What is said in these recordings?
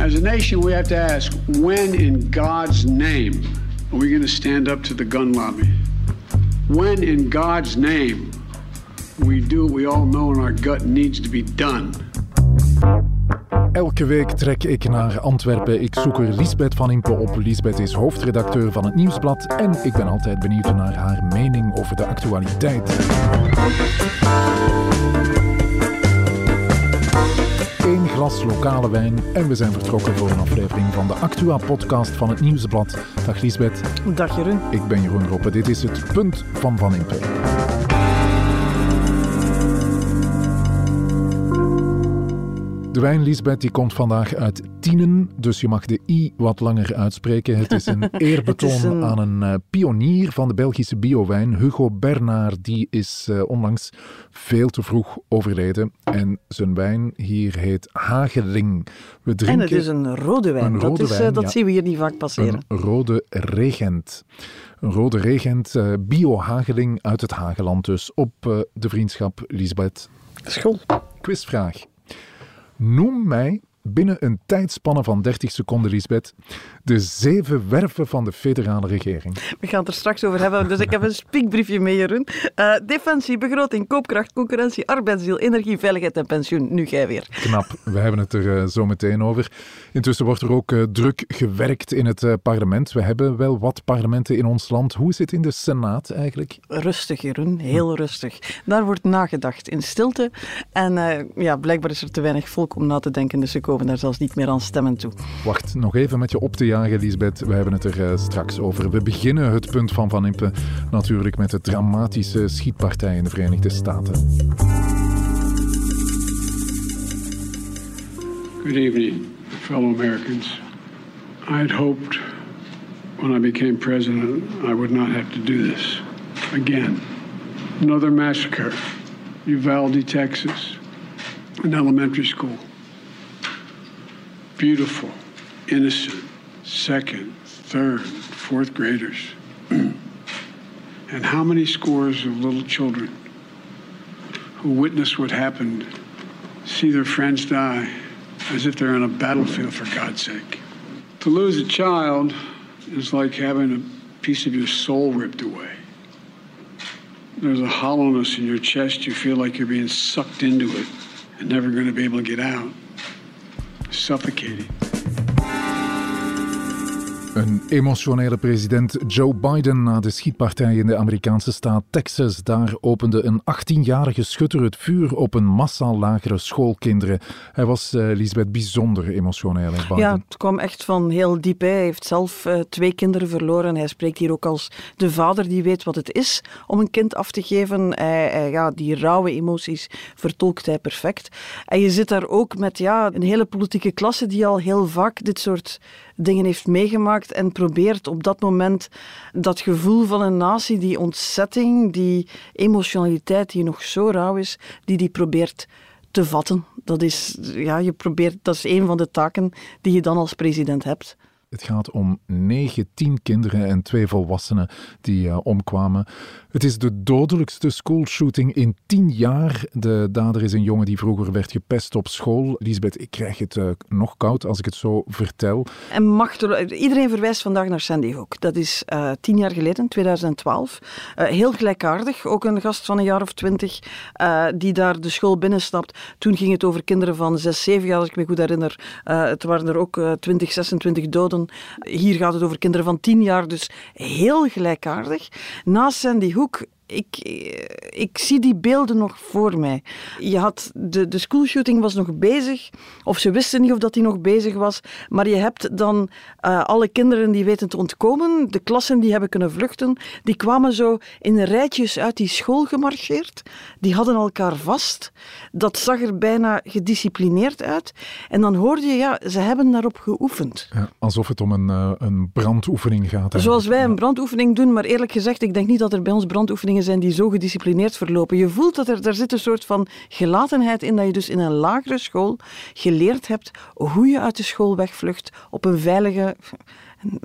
As a nation, we have to ask when in God's name are we going to stand up to the gun lobby? When in God's name we do what we all know in our gut needs to be done? Elke week trek ik naar Antwerpen. Ik zoek er Lisbeth van Impe op. Lisbeth is hoofdredacteur van het Nieuwsblad en ik ben altijd benieuwd naar haar mening over de actualiteit. Glas lokale wijn en we zijn vertrokken voor een aflevering van de Actua-podcast van het Nieuwsblad. Dag Lisbeth. Dag Jeroen. Ik ben Jeroen Roppe. Dit is het punt van Van Impe. Wijn Lisbeth die komt vandaag uit Tienen, dus je mag de i wat langer uitspreken. Het is een eerbetoon Het is een- aan een eh, pionier van de Belgische biowijn, Hugo Bernard. Die is eh, onlangs veel te vroeg overleden. En zijn wijn hier heet Hageling. We En drinken het is een rode wijn. Een dat rode is, eh, wijn, dat ja. zien we hier niet vaak passeren. een rode regent. Een rode regent, eh, bio-Hageling uit het Hageland dus. Op eh, de vriendschap Lisbeth. School. Quizvraag. Noem mij binnen een tijdspanne van 30 seconden, Lisbeth, de zeven werven van de federale regering. We gaan het er straks over hebben, dus ik heb een spiekbriefje mee, Jeroen. Eh, defensie, begroting, koopkracht, concurrentie, arbeidsdeal, energie, veiligheid en pensioen. Nu jij weer. Knap, we hebben het er eh, zo meteen over. Intussen wordt er ook eh, druk gewerkt in het parlement. We hebben wel wat parlementen in ons land. Hoe is het in de Senaat eigenlijk? Rustig, Jeroen. Heel rustig. Daar wordt nagedacht in stilte. En ja, blijkbaar is er te weinig volk om na te denken, dus ze komen daar zelfs niet meer aan stemmen toe. Wacht nog even met je op te jagen, Lisbeth. We hebben het er eh, straks over. We beginnen het punt van Van Impe natuurlijk met de dramatische schietpartij in de Verenigde Staten. Good evening, fellow Americans. I had hoped when I became president I would not have to do this again. Another massacre, Uvalde, Texas, an elementary school. Beautiful, innocent, second, third, fourth graders. and how many scores of little children who witness what happened see their friends die as if they're on a battlefield, for God's sake. To lose a child is like having a piece of your soul ripped away. There's a hollowness in your chest. You feel like you're being sucked into it and never going to be able to get out. Suffocating. Een emotionele president Joe Biden na de schietpartij in de Amerikaanse staat Texas. Daar opende een 18-jarige schutter het vuur op een massaal lagere schoolkinderen. Hij was, eh Lisbeth, bijzonder emotioneel. Biden. Ja, het kwam echt van heel diep. Hij heeft zelf eh, twee kinderen verloren. Hij spreekt hier ook als de vader die weet wat het is om een kind af te geven. Hij- ja, die rauwe emoties vertolkt hij perfect. En je zit daar ook met ja, een hele politieke klasse die al heel vaak dit soort dingen heeft meegemaakt en probeert op dat moment dat gevoel van een natie, die ontzetting, die emotionaliteit die nog zo rauw is, die die probeert te vatten. Dat is, ja, je probeert, dat is een van de taken die je dan als president hebt. Het gaat om negen, tien kinderen en twee volwassenen die eh, omkwamen. Het is de dodelijkste schoolshooting in tien jaar. De dader is een jongen die vroeger werd gepest op school. Lisbeth, ik krijg het eh, nog koud als ik het zo vertel. En iedereen verwijst vandaag naar Sandy Hook. Dat is eh, tien jaar geleden, 2012. Eh, heel gelijkaardig, ook een gast van een jaar of twintig die daar de school binnenstapt. Toen ging het over kinderen van zes, zeven jaar, als ik me goed herinner. Het waren er ook 20, 26 doden. Hier gaat het over kinderen van tien jaar, dus heel gelijkaardig. Na Sandy Hook hoek ik, eh, ik zie die beelden nog voor mij. Je had de, de schoolshooting was nog bezig, of ze wisten niet of dat die nog bezig was, maar je hebt dan eh, alle kinderen die weten te ontkomen, de klassen die hebben kunnen vluchten, die kwamen zo in rijtjes uit die school gemarcheerd. Die hadden elkaar vast. Dat zag er bijna gedisciplineerd uit. En dan hoorde je, ja, ze hebben daarop geoefend. Ja, alsof het om een, eh, een brandoefening gaat. Zoals wij een brandoefening doen, maar eerlijk gezegd, ik denk niet dat er bij ons brandoefeningen zijn die zo gedisciplineerd verlopen. Je voelt dat er, daar zit een soort van gelatenheid in, dat je dus in een lagere school geleerd hebt hoe je uit de school wegvlucht op een veilige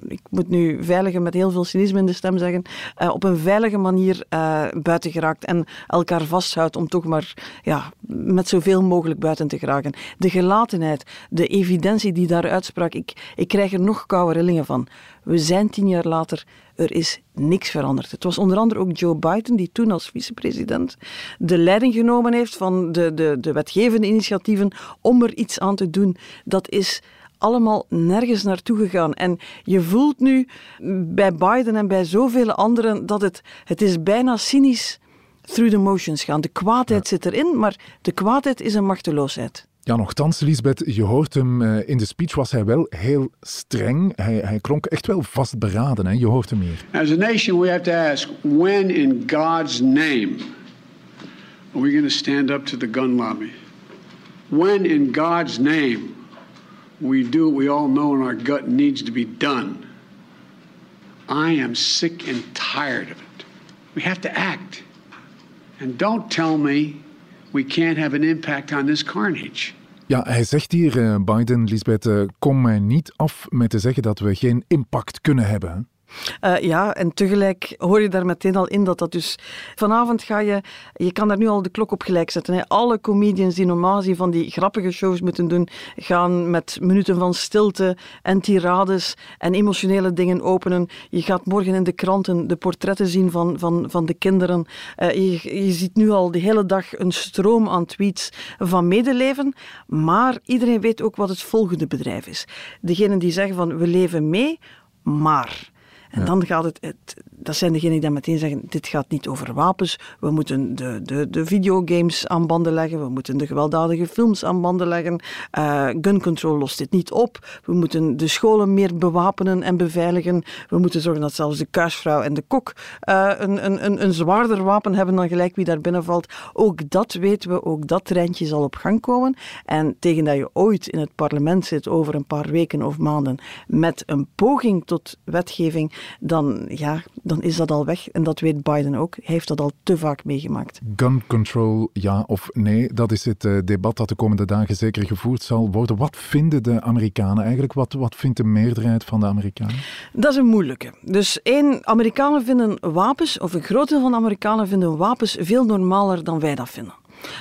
ik moet nu veilige met heel veel cynisme in de stem zeggen, uh, op een veilige manier uh, buiten geraakt en elkaar vasthoudt om toch maar ja, met zoveel mogelijk buiten te geraken. De gelatenheid, de evidentie die daar uitsprak, ik, ik krijg er nog koude rillingen van. We zijn tien jaar later, er is niks veranderd. Het was onder andere ook Joe Biden die toen als vicepresident de leiding genomen heeft van de, de, de wetgevende initiatieven om er iets aan te doen. Dat is allemaal nergens naartoe gegaan. En je voelt nu bij Biden en bij zoveel anderen dat het, het is bijna cynisch through the motions gaan. De kwaadheid zit erin, maar de kwaadheid is een machteloosheid. Ja, nogthans, Lisbeth, je hoort hem uh, in de speech was hij wel heel streng. Hij, hij klonk echt wel vastberaden, hè? je hoort hem hier. As a nation we have to ask, when in God's name are we going to stand up to the gun lobby? When in God's name we do what we all know in our gut needs to be done? I am sick and tired of it. We have to act. And don't tell me we can't have an impact on this carnage. Ja, hij zegt hier, uh, Biden, Lisbeth, uh, kom mij niet af met te zeggen dat we geen impact kunnen hebben. Uh, ja, en tegelijk hoor je daar meteen al in dat dat dus... Vanavond ga je... Je kan daar nu al de klok op gelijk zetten. Hè. Alle comedians die normaal van die grappige shows moeten doen, gaan met minuten van stilte en tirades en emotionele dingen openen. Je gaat morgen in de kranten de portretten zien van, van, van de kinderen. Uh, je, je ziet nu al de hele dag een stroom aan tweets van medeleven. Maar iedereen weet ook wat het volgende bedrijf is. Degenen die zeggen van we leven mee, maar... En dan gaat het, het, dat zijn degenen die dan meteen zeggen, dit gaat niet over wapens, we moeten de, de, de videogames aan banden leggen, we moeten de gewelddadige films aan banden leggen, uh, gun control lost dit niet op, we moeten de scholen meer bewapenen en beveiligen, we moeten zorgen dat zelfs de kuisvrouw en de kok uh, een, een, een, een zwaarder wapen hebben dan gelijk wie daar binnen valt. Ook dat weten we, ook dat treintje zal op gang komen. En tegen dat je ooit in het parlement zit over een paar weken of maanden met een poging tot wetgeving, dan, ja, dan is dat al weg. En dat weet Biden ook. Hij heeft dat al te vaak meegemaakt. Gun control, ja of nee, dat is het uh, debat dat de komende dagen zeker gevoerd zal worden. Wat vinden de Amerikanen eigenlijk? Wat, wat vindt de meerderheid van de Amerikanen? Dat is een moeilijke. Dus één, Amerikanen vinden wapens, of een groot deel van de Amerikanen vinden wapens veel normaler dan wij dat vinden.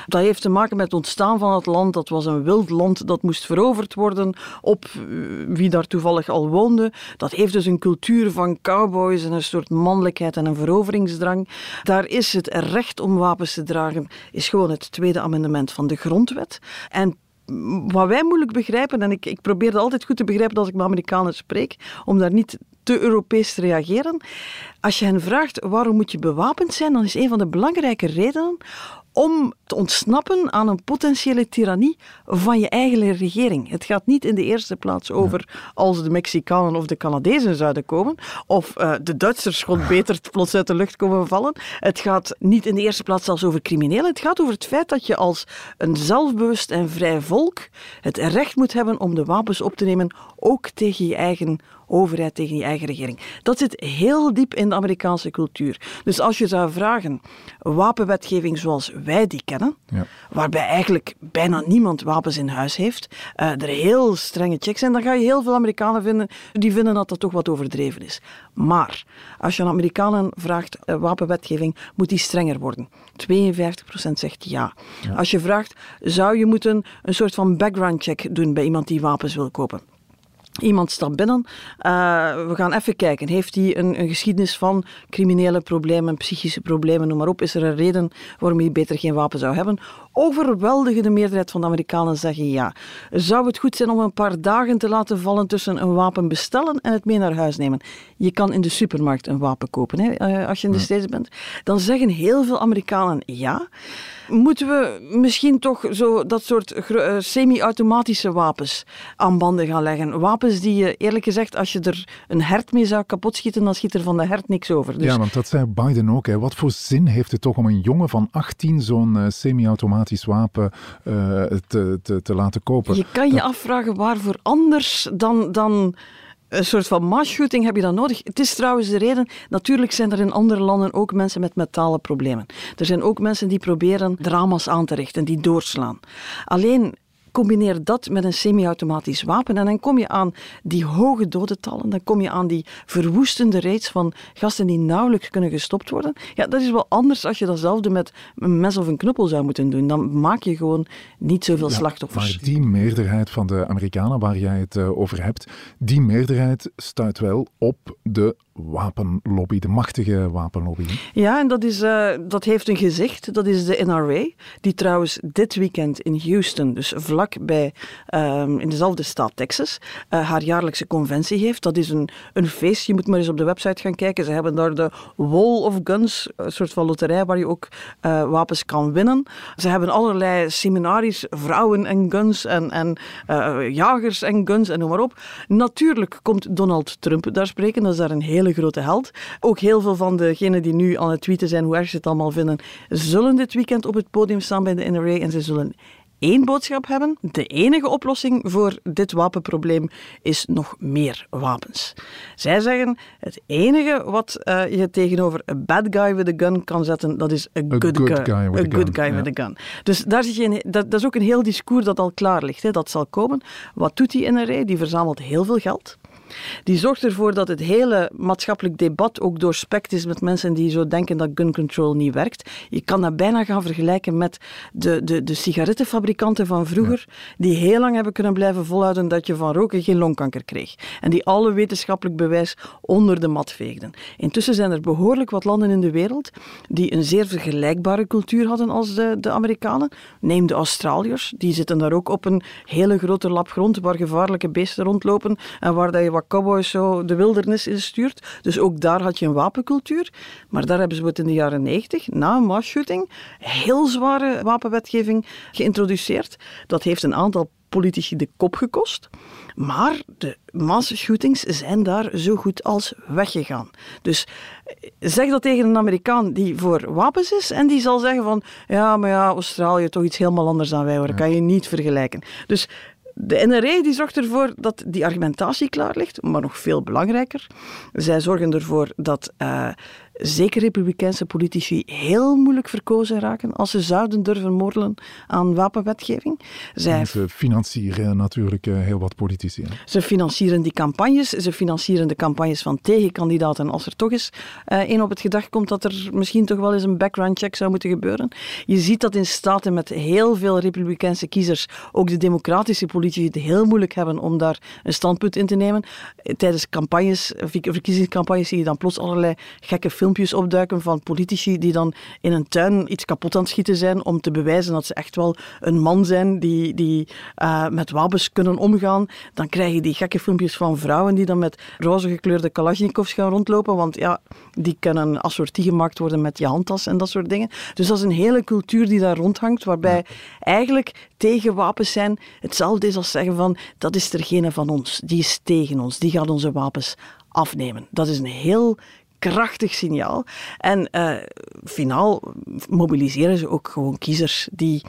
Dat heeft te maken met het ontstaan van het land. Dat was een wild land dat moest veroverd worden op eh, wie daar toevallig al woonde. Dat heeft dus een cultuur van cowboys en een soort mannelijkheid en een veroveringsdrang. Daar is het recht om wapens te dragen, is gewoon het tweede amendement van de grondwet. En wat wij moeilijk begrijpen, en ik, ik probeer dat altijd goed te begrijpen als ik met Amerikanen spreek, om daar niet te Europees te reageren. Als je hen vraagt waarom moet je bewapend zijn, dan is een van de belangrijke redenen om te ontsnappen aan een potentiële tirannie van je eigen regering. Het gaat niet in de eerste plaats over als de Mexicanen of de Canadezen zouden komen, of uh, de Duitsers gewoon beter plots uit de lucht komen vallen. Het gaat niet in de eerste plaats zelfs over criminelen. Het gaat over het feit dat je als een zelfbewust en vrij volk het recht moet hebben om de wapens op te nemen, ook tegen je eigen overheid, tegen je eigen regering. Dat zit heel diep in de Amerikaanse cultuur. Dus als je zou vragen, wapenwetgeving zoals wij die kennen, ja. waarbij eigenlijk bijna niemand wapens in huis heeft, uh, er heel strenge checks zijn, dan ga je heel veel Amerikanen vinden die vinden dat dat toch wat overdreven is. Maar als je aan Amerikanen vraagt, uh, wapenwetgeving, moet die strenger worden? 52% zegt ja. ja. Als je vraagt, zou je moeten een soort van background check doen bij iemand die wapens wil kopen? Iemand stapt binnen. Uh, we gaan even kijken. Heeft hij een, een, geschiedenis van criminele problemen, psychische problemen, noem maar op? Is er een reden waarom hij beter geen wapen zou hebben? Overweldigende meerderheid van de Amerikanen zeggen ja. Zou het goed zijn om een paar dagen te laten vallen tussen een wapen bestellen en het mee naar huis nemen? Je kan in de supermarkt een wapen kopen hè, uh, als je in de States bent. Dan zeggen heel veel Amerikanen ja. Moeten we misschien toch zo dat soort uh, semi-automatische wapens aan banden gaan leggen? Wapens die je, eerlijk gezegd, als je er een hert mee zou kapotschieten, dan schiet er van de hert niks over. Dus... Ja, want dat zei Biden ook. Hè. Wat voor zin heeft het toch om een jongen van 18 zo'n uh, semi-automatisch wapen uh, te, te, te, laten kopen? Je kan je afvragen waarvoor anders dan... dan een soort van mass-shooting heb je dan nodig. Het is trouwens de reden, natuurlijk zijn er in andere landen ook mensen met mentale problemen. Er zijn ook mensen die proberen drama's aan te richten, die doorslaan. Alleen combineer dat met een semi-automatisch wapen en dan kom je aan die hoge dodentallen, dan kom je aan die verwoestende rates van gasten die nauwelijks kunnen gestopt worden. Ja, dat is wel anders als je datzelfde met een mes of een knuppel zou moeten doen. Dan maak je gewoon niet zoveel slachtoffers. Maar die meerderheid van de Amerikanen waar jij het eh, over hebt, die meerderheid stuit wel op de wapenlobby, de machtige wapenlobby. Ja, en dat, is, uh, dat heeft een gezicht. Dat is de NRA, die trouwens dit weekend in Houston, dus vlak bij, um, in dezelfde staat Texas, uh, haar jaarlijkse conventie heeft. Dat is een, een feest. Je moet maar eens op de website gaan kijken. Ze hebben daar de Wall of Guns, een soort van loterij waar je ook uh, wapens kan winnen. Ze hebben allerlei seminaries, vrouwen en guns en, en jagers en guns en noem maar op. Natuurlijk komt Donald Trump daar spreken. Dat is daar een hele grote held. Ook heel veel van degenen die nu aan het tweeten zijn hoe erg ze het allemaal vinden, zullen dit weekend op het podium staan bij de NRA en ze zullen één boodschap hebben. De enige oplossing voor dit wapenprobleem is nog meer wapens. Zij zeggen, het enige wat uh, je tegenover een bad guy with a gun kan zetten, dat is a good, good guy, guy, with, a, good guy with a gun. Dus daar zit je in, dat, dat, is ook een heel discours dat al klaar ligt. Hè. Dat zal komen. Wat doet die NRA? Die verzamelt heel veel geld. Die zorgt ervoor dat het hele maatschappelijk debat ook doorspekt is met mensen die zo denken dat gun control niet werkt. Je kan dat bijna gaan vergelijken met de, de, de sigarettenfabrikanten van vroeger, die heel lang hebben kunnen blijven volhouden dat je van roken geen longkanker kreeg. En die alle wetenschappelijk bewijs onder de mat veegden. Intussen zijn er behoorlijk wat landen in de wereld die een zeer vergelijkbare cultuur hadden als de, de Amerikanen. Neem de Australiërs, die zitten daar ook op een hele grote lap grond waar gevaarlijke beesten rondlopen en waar dat je wat cowboys zo de wildernis instuurt. Dus ook daar had je een wapencultuur. Maar daar hebben ze het in de jaren 90, na een masshooting, heel zware wapenwetgeving geïntroduceerd. Dat heeft een aantal politici de kop gekost. Maar de massashootings zijn daar zo goed als weggegaan. Dus eh, zeg dat tegen een Amerikaan die voor wapens is en die zal zeggen van ja, maar ja, Australië toch iets helemaal anders dan wij hoor. Dat kan je niet vergelijken. Dus de NRA die zorgt ervoor dat die argumentatie klaar ligt, maar nog veel belangrijker, zij zorgen ervoor dat uh, zeker republikeinse politici heel moeilijk verkozen raken als ze zouden durven morrelen aan wapenwetgeving. Zij... Ze financieren natuurlijk eh, heel wat politici. Hè? Ze financieren die campagnes, ze financieren de campagnes van tegenkandidaten als er toch eens één op het gedacht komt dat er misschien toch wel eens een background check zou moeten gebeuren. Je ziet dat in staten met heel veel republikeinse kiezers ook de democratische politici het heel moeilijk hebben om daar een standpunt in te nemen. Tijdens campagnes, verkiezingscampagnes zie je dan plots allerlei gekke filmpjes opduiken van politici die dan in een tuin iets kapot aan het schieten zijn om te bewijzen dat ze echt wel een man zijn die, die uh, met wapens kunnen omgaan. Dan krijg je die gekke filmpjes van vrouwen die dan met roze gekleurde Kalashnikovs gaan rondlopen, want ja, die kunnen assortie gemaakt worden met je handtas en dat soort dingen. Dus dat is een hele cultuur die daar rondhangt, waarbij eigenlijk tegen wapens zijn hetzelfde is als zeggen van dat is er geen van ons, die is tegen ons, die gaat onze wapens afnemen. Dat is een heel krachtig signaal. En uh, finaal mobiliseren ze ook gewoon kiezers die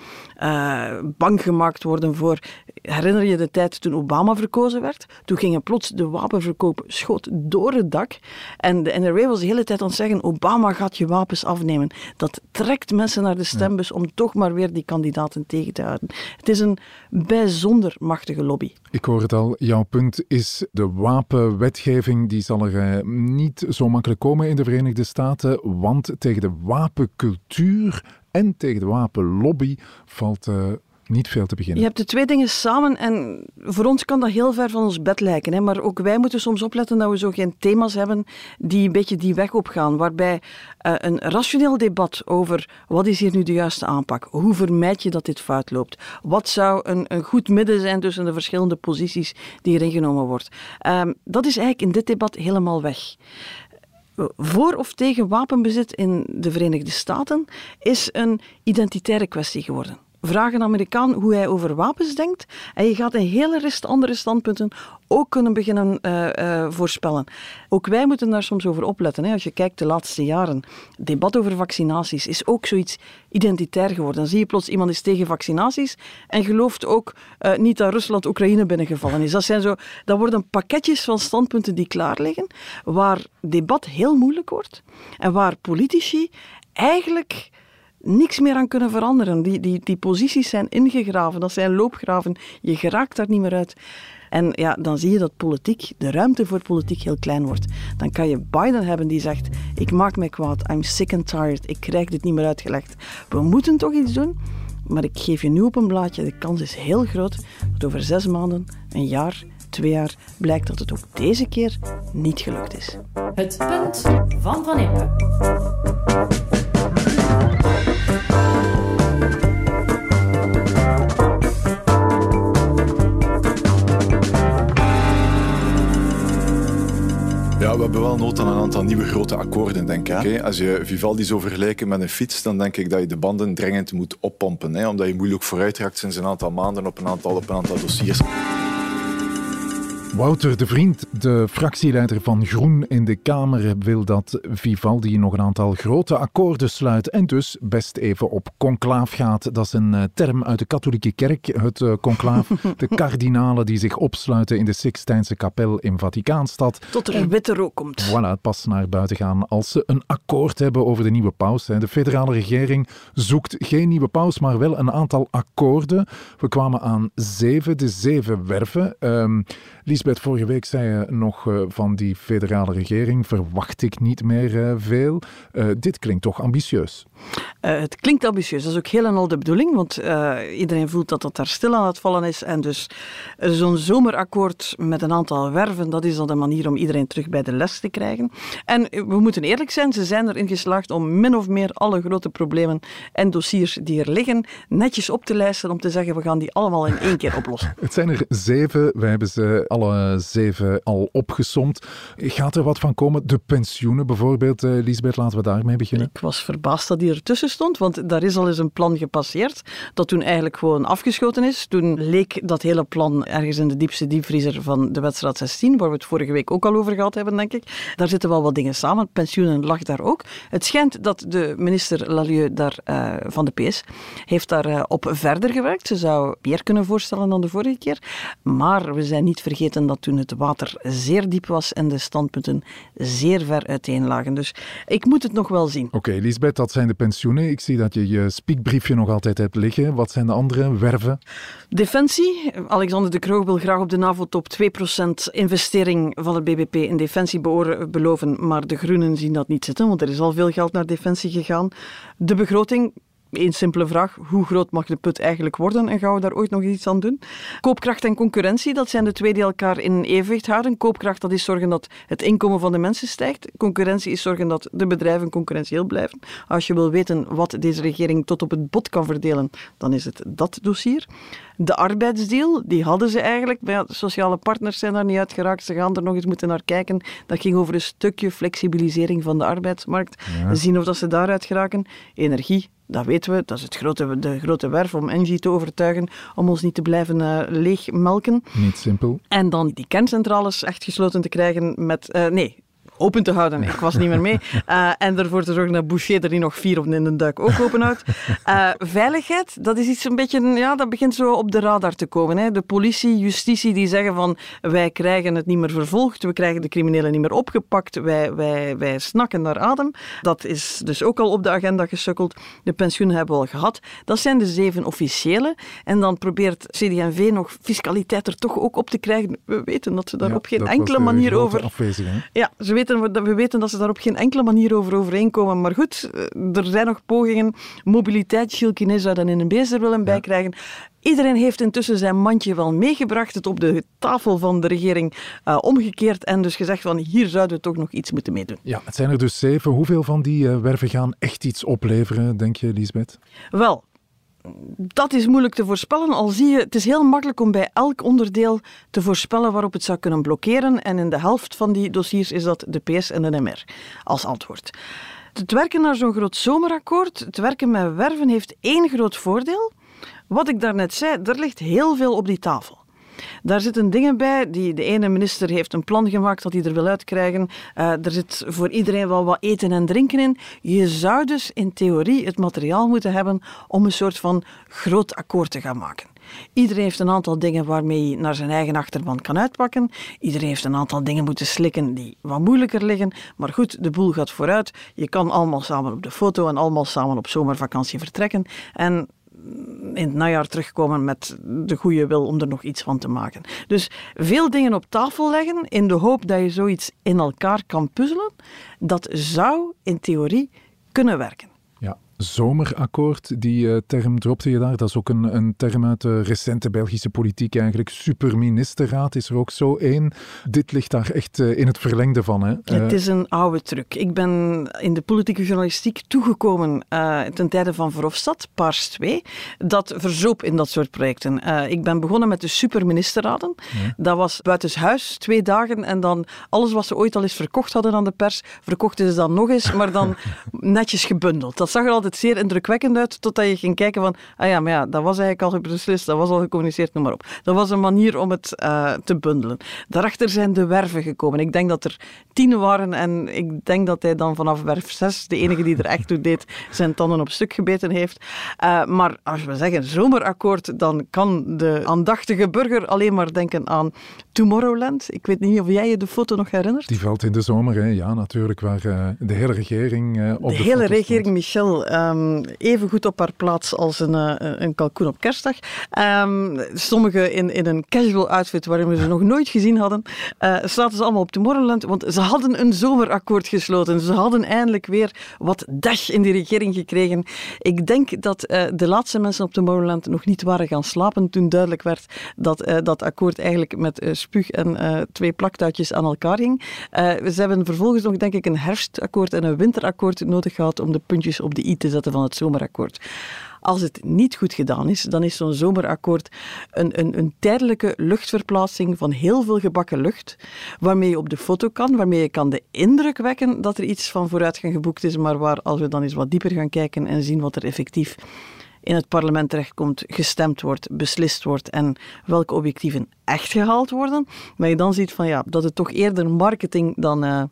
uh, bang gemaakt worden voor. Herinner je de tijd toen Obama verkozen werd? Toen gingen plots de wapenverkoop schoot door het dak. En de NRA was de hele tijd aan het zeggen: Obama gaat je wapens afnemen. Dat trekt mensen naar de stembus om toch maar weer die kandidaten tegen te houden. Het is een bijzonder machtige lobby. Ik hoor het al, jouw punt is de wapenwetgeving, die zal er uh, niet zo makkelijk in de Verenigde Staten, want tegen de wapencultuur en tegen de wapenlobby valt uh, niet veel te beginnen. Je hebt de twee dingen samen en voor ons kan dat heel ver van ons bed lijken. Hè? Maar ook wij moeten soms opletten dat we zo geen thema's hebben die een beetje die weg opgaan. Waarbij uh, een rationeel debat over wat is hier nu de juiste aanpak? Hoe vermijd je dat dit fout loopt? Wat zou een, een goed midden zijn tussen de verschillende posities die erin genomen wordt? Um, dat is eigenlijk in dit debat helemaal weg voor of tegen wapenbezit in de Verenigde Staten is een identitaire kwestie geworden. Vraag een Amerikaan hoe hij over wapens denkt en je gaat een hele rest andere standpunten ook kunnen beginnen uh, uh, voorspellen. Ook wij moeten daar soms over opletten. Hè. Als je kijkt de laatste jaren, debat over vaccinaties is ook zoiets identitair geworden. Dan zie je plots iemand is tegen vaccinaties en gelooft ook uh, niet dat Rusland Oekraïne binnengevallen is. Dat, zijn zo, dat worden pakketjes van standpunten die klaar liggen, waar debat heel moeilijk wordt en waar politici eigenlijk niks meer aan kunnen veranderen. Die, die, die posities zijn ingegraven, dat zijn loopgraven. Je geraakt daar niet meer uit. En ja, dan zie je dat politiek, de ruimte voor politiek heel klein wordt. Dan kan je Biden hebben die zegt, ik maak mij kwaad, I'm sick and tired, ik krijg dit niet meer uitgelegd. We moeten toch iets doen? Maar ik geef je nu op een blaadje, de kans is heel groot dat over zes maanden, een jaar, twee jaar, blijkt dat het ook deze keer niet gelukt is. Het punt van Van Impe. Ja, we hebben wel nood aan een aantal nieuwe grote akkoorden, denk ik. Hè. Als je Vivaldi zou vergelijken met een fiets, dan denk ik dat je de banden dringend moet oppompen. Hè, omdat je moeilijk vooruit raakt sinds een aantal maanden op een aantal, op een aantal dossiers. Wouter de Vriend, de fractieleider van Groen in de Kamer, wil dat Vivaldi nog een aantal grote akkoorden sluit en dus best even op conclaaf gaat. Dat is een eh, term uit de katholieke kerk, het uh, conclaaf. De kardinalen die zich opsluiten in de Sixtijnse kapel in Vaticaanstad. Tot er witte rook komt. Voilà, pas naar buiten gaan als ze een akkoord hebben over de nieuwe paus. De federale regering zoekt geen nieuwe paus, maar wel een aantal akkoorden. We kwamen aan zeven, de zeven werven. Um, Vorige week zei je nog uh, van die federale regering verwacht ik niet meer uh, veel. Uh, dit klinkt toch ambitieus? Het klinkt ambitieus. Dat is ook heel en al de bedoeling, want iedereen voelt dat dat daar stil aan het vallen is. En dus zo'n zomerakkoord met een aantal werven, dat is dan de manier om iedereen terug bij de les te krijgen. En we moeten eerlijk zijn, ze zijn erin geslaagd om min of meer alle grote problemen en dossiers die er liggen, netjes op te lijsten om te zeggen, we gaan die allemaal in één keer oplossen. het zijn er zeven. Wij hebben ze alle zeven al opgesomd. Gaat er wat van komen? De pensioenen bijvoorbeeld, Lisbeth, laten we daarmee beginnen. Ik was verbaasd dat die ertussen stond, want daar is al eens een plan gepasseerd dat toen eigenlijk gewoon afgeschoten is. Toen leek dat hele plan ergens in de diepste diepvriezer van de wedstrijd 16, waar we het vorige week ook al over gehad hebben, denk ik. Daar zitten wel wat dingen samen. Pensioenen lag daar ook. Het schijnt dat de minister Lalieu daar, uh, van de PS heeft daar uh, op verder gewerkt. Ze zou meer kunnen voorstellen dan de vorige keer. Maar we zijn niet vergeten dat toen het water zeer diep was en de standpunten zeer ver uiteen lagen. Dus ik moet het nog wel zien. Oké, okay, Lisbeth, dat zijn de pensioenen. Ik zie dat je je spiekbriefje nog altijd hebt liggen. Wat zijn de andere werven? Defensie. Alexander de Kroog wil graag op de NAVO-top 2% investering van het BBP in defensie beloven, maar de Groenen zien dat niet zitten, want er is al veel geld naar defensie gegaan. De begroting Eén simpele vraag, hoe groot mag de put eigenlijk worden en gaan we daar ooit nog iets aan doen? Koopkracht en concurrentie, dat zijn de twee die elkaar in evenwicht houden. Koopkracht, dat is zorgen dat het inkomen van de mensen stijgt. Concurrentie is zorgen dat de bedrijven concurrentieel blijven. Als je wil weten wat deze regering tot op het bot kan verdelen, dan is het dat dossier. De arbeidsdeal, die hadden ze eigenlijk. Maar ja, de sociale partners zijn daar niet uitgeraakt. Ze gaan er nog eens moeten naar kijken. Dat ging over een stukje flexibilisering van de arbeidsmarkt. Ja. Zien of dat ze daaruit geraken. Energie, dat weten we, dat is het grote, de grote werf om Engie te overtuigen om ons niet te blijven uh, leegmelken. Niet simpel. En dan die kerncentrales echt gesloten te krijgen met... Uh, nee, open te houden. Ik was niet meer mee. Uh, en ervoor te zorgen dat Boucher er niet nog vier op in de duik ook open houdt. Uh, veiligheid, dat is iets een beetje, ja, dat begint zo op de radar te komen. Hè. De politie, justitie, die zeggen van wij krijgen het niet meer vervolgd, we krijgen de criminelen niet meer opgepakt, wij, wij, wij snakken naar adem. Dat is dus ook al op de agenda gesukkeld. De pensioenen hebben we al gehad. Dat zijn de zeven officiële. En dan probeert CD&V nog fiscaliteit er toch ook op te krijgen. We weten dat ze daar ja, op geen enkele manier over... Afwezig, hè? Ja, ze weten weten, we weten dat ze daar op geen enkele manier over overeenkomen. Maar goed, eh, er zijn nog pogingen. Mobiliteit, Gilles zou dan in een bezer willen bijkrijgen. Iedereen heeft intussen zijn mandje wel meegebracht, het op de tafel van de regering uh, omgekeerd en dus gezegd van hier zouden we toch nog iets moeten meedoen. Ja, het zijn er dus zeven. Hoeveel van die uh, werven gaan echt iets opleveren, denk je, Lisbeth? Wel, dat is moeilijk te voorspellen. Al zie je, het is heel makkelijk om bij elk onderdeel te voorspellen waarop het zou kunnen blokkeren. En in de helft van die dossiers is dat de PS en de MR als antwoord. Het werken naar zo'n groot zomerakkoord, het werken met werven, heeft één groot voordeel. Wat ik daarnet zei, er ligt heel veel op die tafel. Daar zitten dingen bij. Die, de ene minister heeft een plan gemaakt dat hij er wil uitkrijgen. Uh, er zit voor iedereen wel wat eten en drinken in. Je zou dus in theorie het materiaal moeten hebben om een soort van groot akkoord te gaan maken. Iedereen heeft een aantal dingen waarmee hij naar zijn eigen achterban kan uitpakken. Iedereen heeft een aantal dingen moeten slikken die wat moeilijker liggen. Maar goed, de boel gaat vooruit. Je kan allemaal samen op de foto en allemaal samen op zomervakantie vertrekken. En in het najaar terugkomen met de goede wil om er nog iets van te maken. Dus veel dingen op tafel leggen in de hoop dat je zoiets in elkaar kan puzzelen, dat zou in theorie kunnen werken. Zomerakkoord, die uh, term dropte je daar. Dat is ook een, een term uit de recente Belgische politiek eigenlijk. Superministerraad is er ook zo één. Dit ligt daar echt uh, in het verlengde van. Hè? Het is een oude truc. Ik ben in de politieke journalistiek toegekomen ten tijde van Verhofstadt, Paars 2. Dat verzoop in dat soort projecten. ik ben begonnen met de superministerraden. Ja. Dat was buitenshuis, twee dagen. En dan alles wat ze ooit al eens verkocht hadden aan de pers, verkochten ze dan nog eens, maar dan netjes gebundeld. Dat zag er altijd zeer indrukwekkend uit, totdat je ging kijken van, ah ja, maar ja, dat was eigenlijk al beslist, dat was al gecommuniceerd, noem maar op. Dat was een manier om het uh, te bundelen. Daarachter zijn de werven gekomen. Ik denk dat er tien waren en ik denk dat hij dan vanaf werf zes, de enige die er echt toe deed, zijn tanden op stuk gebeten heeft. Uh, maar als we zeggen zomerakkoord, dan kan de aandachtige burger alleen maar denken aan Tomorrowland. Ik weet niet of jij je de foto nog herinnert. Die valt in de zomer, hè? ja natuurlijk, waar uh, de hele regering op de, de hele regering. Michel, um, even goed op haar plaats als een, uh, een kalkoen op kerstdag. Um, sommigen in, in een casual outfit waarin we ze nog nooit gezien hadden. Zaten ze allemaal op Tomorrowland, want ze hadden een zomerakkoord gesloten. Ze hadden eindelijk weer wat dash in die regering gekregen. Ik denk dat de laatste mensen op Tomorrowland nog niet waren gaan slapen toen duidelijk werd dat dat akkoord eigenlijk met en twee plaktuitjes aan elkaar hing. ze hebben vervolgens nog, denk ik, een herfstakkoord en een winterakkoord nodig gehad om de puntjes op de i te zetten van het zomerakkoord. Als het niet goed gedaan is, dan is zo'n zomerakkoord een, een, een, tijdelijke luchtverplaatsing van heel veel gebakken lucht, waarmee je op de foto kan, waarmee je kan de indruk wekken dat er iets van vooruitgang geboekt is, maar waar, als we dan eens wat dieper gaan kijken en zien wat er effectief in het parlement terechtkomt, gestemd wordt, beslist wordt en welke objectieven echt gehaald worden, maar je dan ziet van ja, dat het toch eerder marketing dan... Uh,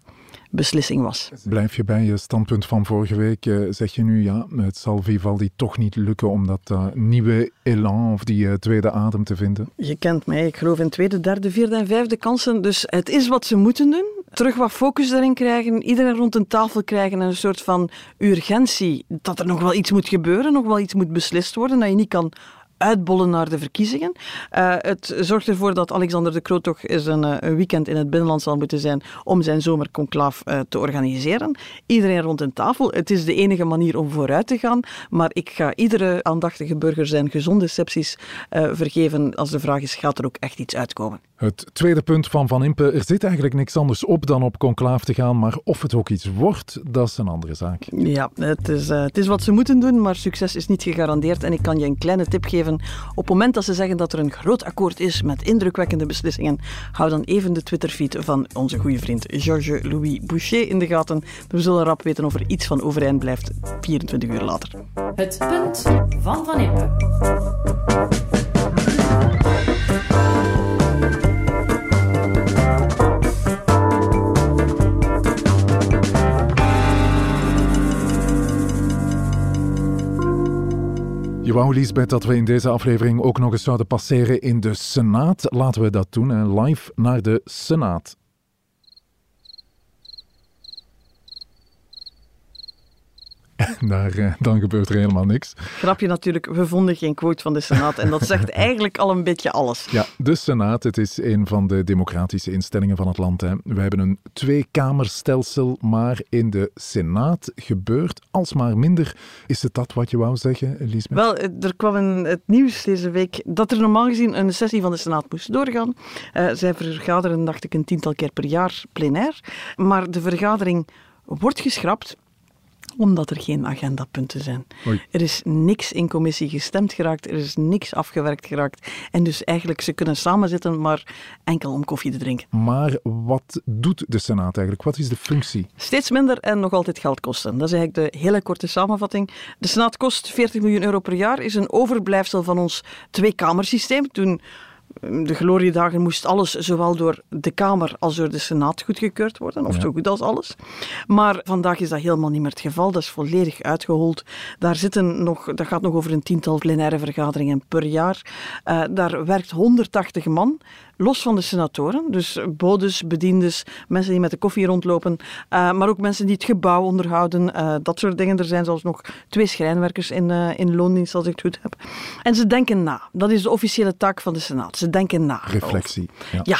beslissing was. Blijf je bij je standpunt van vorige week? Uh, zeg je nu, ja, het zal Vivaldi toch niet lukken om dat uh, nieuwe elan of die uh, tweede adem te vinden? Je kent mij, ik geloof in tweede, derde, vierde en vijfde kansen. Dus het is wat ze moeten doen. Terug wat focus daarin krijgen, iedereen rond een tafel krijgen en een soort van urgentie dat er nog wel iets moet gebeuren, nog wel iets moet beslist worden, dat je niet kan uitbollen naar de verkiezingen. Uh, het zorgt ervoor dat Alexander de Croo toch eens een, een, weekend in het binnenland zal moeten zijn om zijn zomerconclaaf uh, te organiseren. Iedereen rond een tafel. Het is de enige manier om vooruit te gaan, maar ik ga iedere aandachtige burger zijn gezonde sepsis vergeven als de vraag is, gaat er ook echt iets uitkomen? Het tweede punt van Van Impe, er zit eigenlijk niks anders op dan op conclaaf te gaan, maar of het ook iets wordt, dat is een andere zaak. Ja, het is, het is wat ze moeten doen, maar succes is niet gegarandeerd en ik kan je een kleine tip geven op het moment dat ze zeggen dat er een groot akkoord is met indrukwekkende beslissingen, hou dan even de Twitterfeed van onze goede vriend Georges-Louis Boucher in de gaten. We zullen rap weten of er iets van overeind blijft 24 uur later. Het punt van Van Impe. Je wou, Lisbeth, dat we in deze aflevering ook nog eens zouden passeren in de Senaat. Laten we dat doen, hè. live naar de Senaat. Daar, eh, dan gebeurt er helemaal niks. Grapje natuurlijk, we vonden geen quote van de Senaat en dat zegt eigenlijk al een beetje alles. Ja, de Senaat, het is een van de democratische instellingen van het land. Hè. We hebben een tweekamerstelsel, maar in de Senaat gebeurt alsmaar minder. Is het dat wat je wou zeggen, Lisbeth? Wel, er kwam het nieuws deze week dat er normaal gezien een sessie van de Senaat moest doorgaan. Uh, zij vergaderen, dacht ik, een tiental keer per jaar plenair. Maar de vergadering wordt geschrapt omdat er geen agendapunten zijn. Er is niks in commissie gestemd geraakt, er is niks afgewerkt geraakt. En dus eigenlijk, ze kunnen samen zitten, maar enkel om koffie te drinken. Maar wat doet de Senaat eigenlijk? Wat is de functie? Steeds minder en nog altijd geld kosten. Dat is eigenlijk de hele korte samenvatting. De Senaat kost 40 miljoen euro per jaar, is een overblijfsel van ons tweekamersysteem. Toen de gloriedagen moest alles zowel door de Kamer als door de Senaat goedgekeurd worden, of Ja. zo goed als alles. Maar vandaag is dat helemaal niet meer het geval. Dat is volledig uitgehold. Daar zitten nog, dat gaat nog over een tiental plenaire vergaderingen per jaar. Eh, daar werkt 180 man, los van de senatoren. Dus bodes, bediendes, mensen die met de koffie rondlopen, eh, maar ook mensen die het gebouw onderhouden, eh, dat soort dingen. Er zijn zelfs nog twee schrijnwerkers in, eh, in loondienst, als ik het goed heb. En ze denken na. Dat is de officiële taak van de Senaat. Ze denken na. Reflectie. Ja. Ja.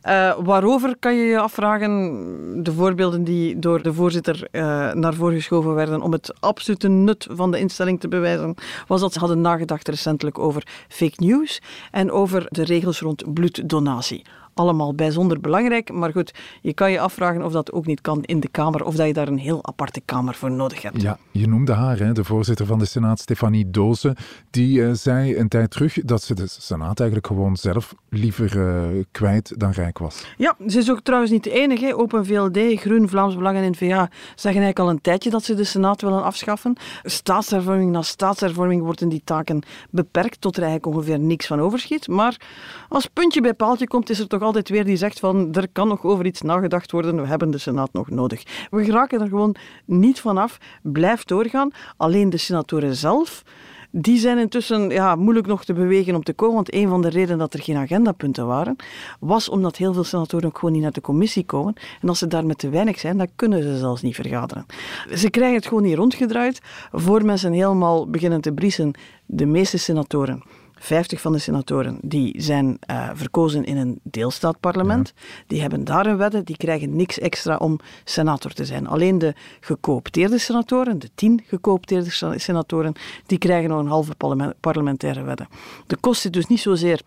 Eh, waarover kan je je afvragen? De voorbeelden die door de voorzitter eh, naar voren geschoven werden om het absolute nut van de instelling te bewijzen, was dat ze hadden nagedacht recentelijk over fake news en over de regels rond bloeddonatie. Allemaal bijzonder belangrijk, maar goed, je kan je afvragen of dat ook niet kan in de Kamer, of dat je daar een heel aparte Kamer voor nodig hebt. Ja, je noemde haar, hè, de voorzitter van de Senaat, Stefanie Doze. Die eh, zei een tijd terug dat ze de Senaat eigenlijk gewoon zelf liever eh, kwijt dan rijk was. Ja, ze is ook trouwens niet de enige. hè. Open VLD, Groen, Vlaams Belang en N-VA zeggen eigenlijk al een tijdje dat ze de Senaat willen afschaffen. Staatshervorming na staatshervorming worden die taken beperkt tot er eigenlijk ongeveer niks van overschiet. Maar als puntje bij paaltje komt, is er toch altijd weer die zegt van er kan nog over iets nagedacht worden, we hebben de Senaat nog nodig. We geraken er gewoon niet vanaf. Blijf doorgaan. Alleen de senatoren zelf die zijn intussen ja, moeilijk nog te bewegen om te komen, want een van de redenen dat er geen agendapunten waren, was omdat heel veel senatoren gewoon niet naar de commissie komen. En als ze daar met te weinig zijn, dan kunnen ze zelfs niet vergaderen. Ze krijgen het gewoon niet rondgedraaid. Voor mensen helemaal beginnen te briesen, de meeste senatoren 50 van de senatoren die zijn eh, verkozen in een deelstaatparlement. Die hebben daar een wedde, die krijgen niks extra om senator te zijn. Alleen de gecoopteerde senatoren, de tien gecoopteerde sen- senatoren, die krijgen nog een halve parlement- parlementaire wedde. De kost zit dus niet zozeer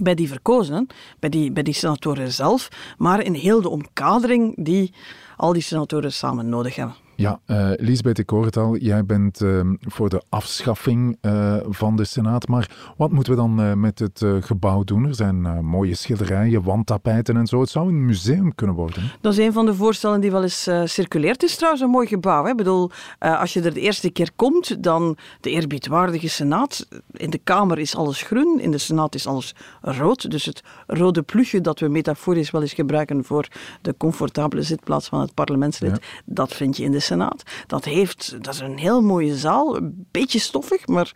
bij die verkozenen, bij die, bij die senatoren zelf, maar in heel de omkadering die al die senatoren samen nodig hebben. Ja, eh Lisbeth, ik hoor het al. Jij bent ehm, voor de afschaffing eh, van de Senaat. Maar wat moeten we dan eh, met het gebouw doen? Er zijn mooie schilderijen, wandtapijten en zo. Het zou een museum kunnen worden. Dat is een van de voorstellen die wel eens circuleert. Het is trouwens een mooi gebouw. Hè? Ik bedoel, als je er de eerste keer komt, dan de eerbiedwaardige Senaat. In de Kamer is alles groen, in de Senaat is alles rood. Dus het rode ploegje dat we metaforisch wel eens gebruiken voor de comfortabele zitplaats van het parlementslid, dat vind je in de Senaat. Dat, heeft, dat is een heel mooie zaal, een beetje stoffig, maar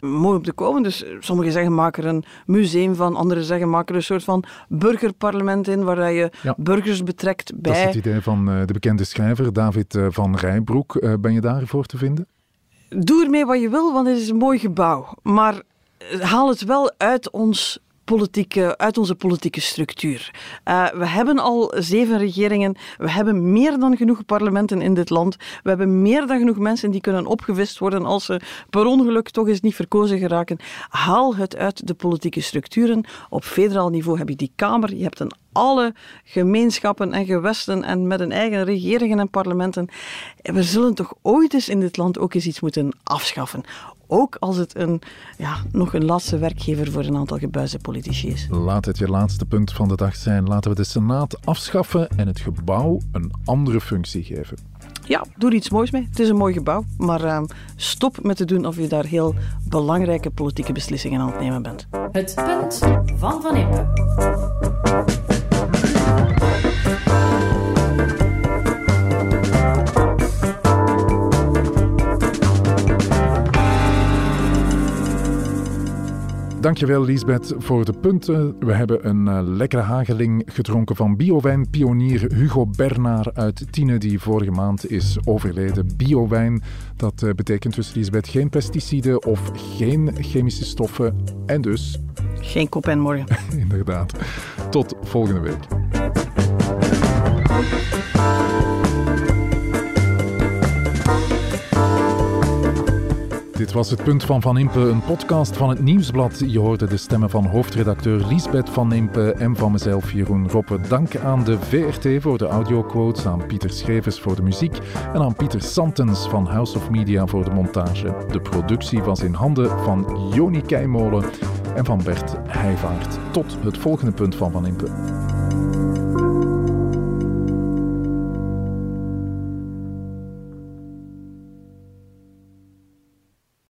mooi om te komen. Dus sommigen zeggen maak er een museum van, anderen zeggen maak er een soort van burgerparlement in, waar je Ja. burgers betrekt bij... Dat is het idee van eh, de bekende schrijver David eh, van Rijbroek. Eh, ben je daarvoor te vinden? Doe ermee wat je wil, want het is een mooi gebouw. Maar haal het wel uit ons politieke, uit onze politieke structuur. Eh, we hebben al zeven regeringen. We hebben meer dan genoeg parlementen in dit land. We hebben meer dan genoeg mensen die kunnen opgevist worden als ze per ongeluk toch eens niet verkozen geraken. Haal het uit de politieke structuren. Op federaal niveau heb je die Kamer. Je hebt een alle gemeenschappen en gewesten en met een eigen regeringen en parlementen. We zullen toch ooit eens in dit land ook eens iets moeten afschaffen. Ook als het een, ja, nog een laatste werkgever voor een aantal gebuizen politici is. Laat het je laatste punt van de dag zijn. Laten we de Senaat afschaffen en het gebouw een andere functie geven. Ja, doe er iets moois mee. Het is een mooi gebouw. Maar ehm, stop met te doen of je daar heel belangrijke politieke beslissingen aan het nemen bent. Het punt van Van Impe. Dankjewel Lisbeth voor de punten. We hebben een eh, lekkere hageling gedronken van biowijn pionier Hugo Bernard uit Tiene die vorige maand is overleden. Biowijn, dat eh, betekent dus Lisbeth geen pesticiden of geen chemische stoffen en dus Geen kop en morgen. inderdaad tot volgende week. Dit was het punt van Van Impe, een podcast van het Nieuwsblad. Je hoorde de stemmen van hoofdredacteur Liesbeth Van Impe en van mezelf Jeroen Roppe. Dank aan de VRT voor de audioquotes, aan Pieter Schrevers voor de muziek en aan Pieter Santens van House of Media voor de montage. De productie was in handen van Joni Keimolen en van Bert Heijvaart. Tot het volgende punt van Van Impe.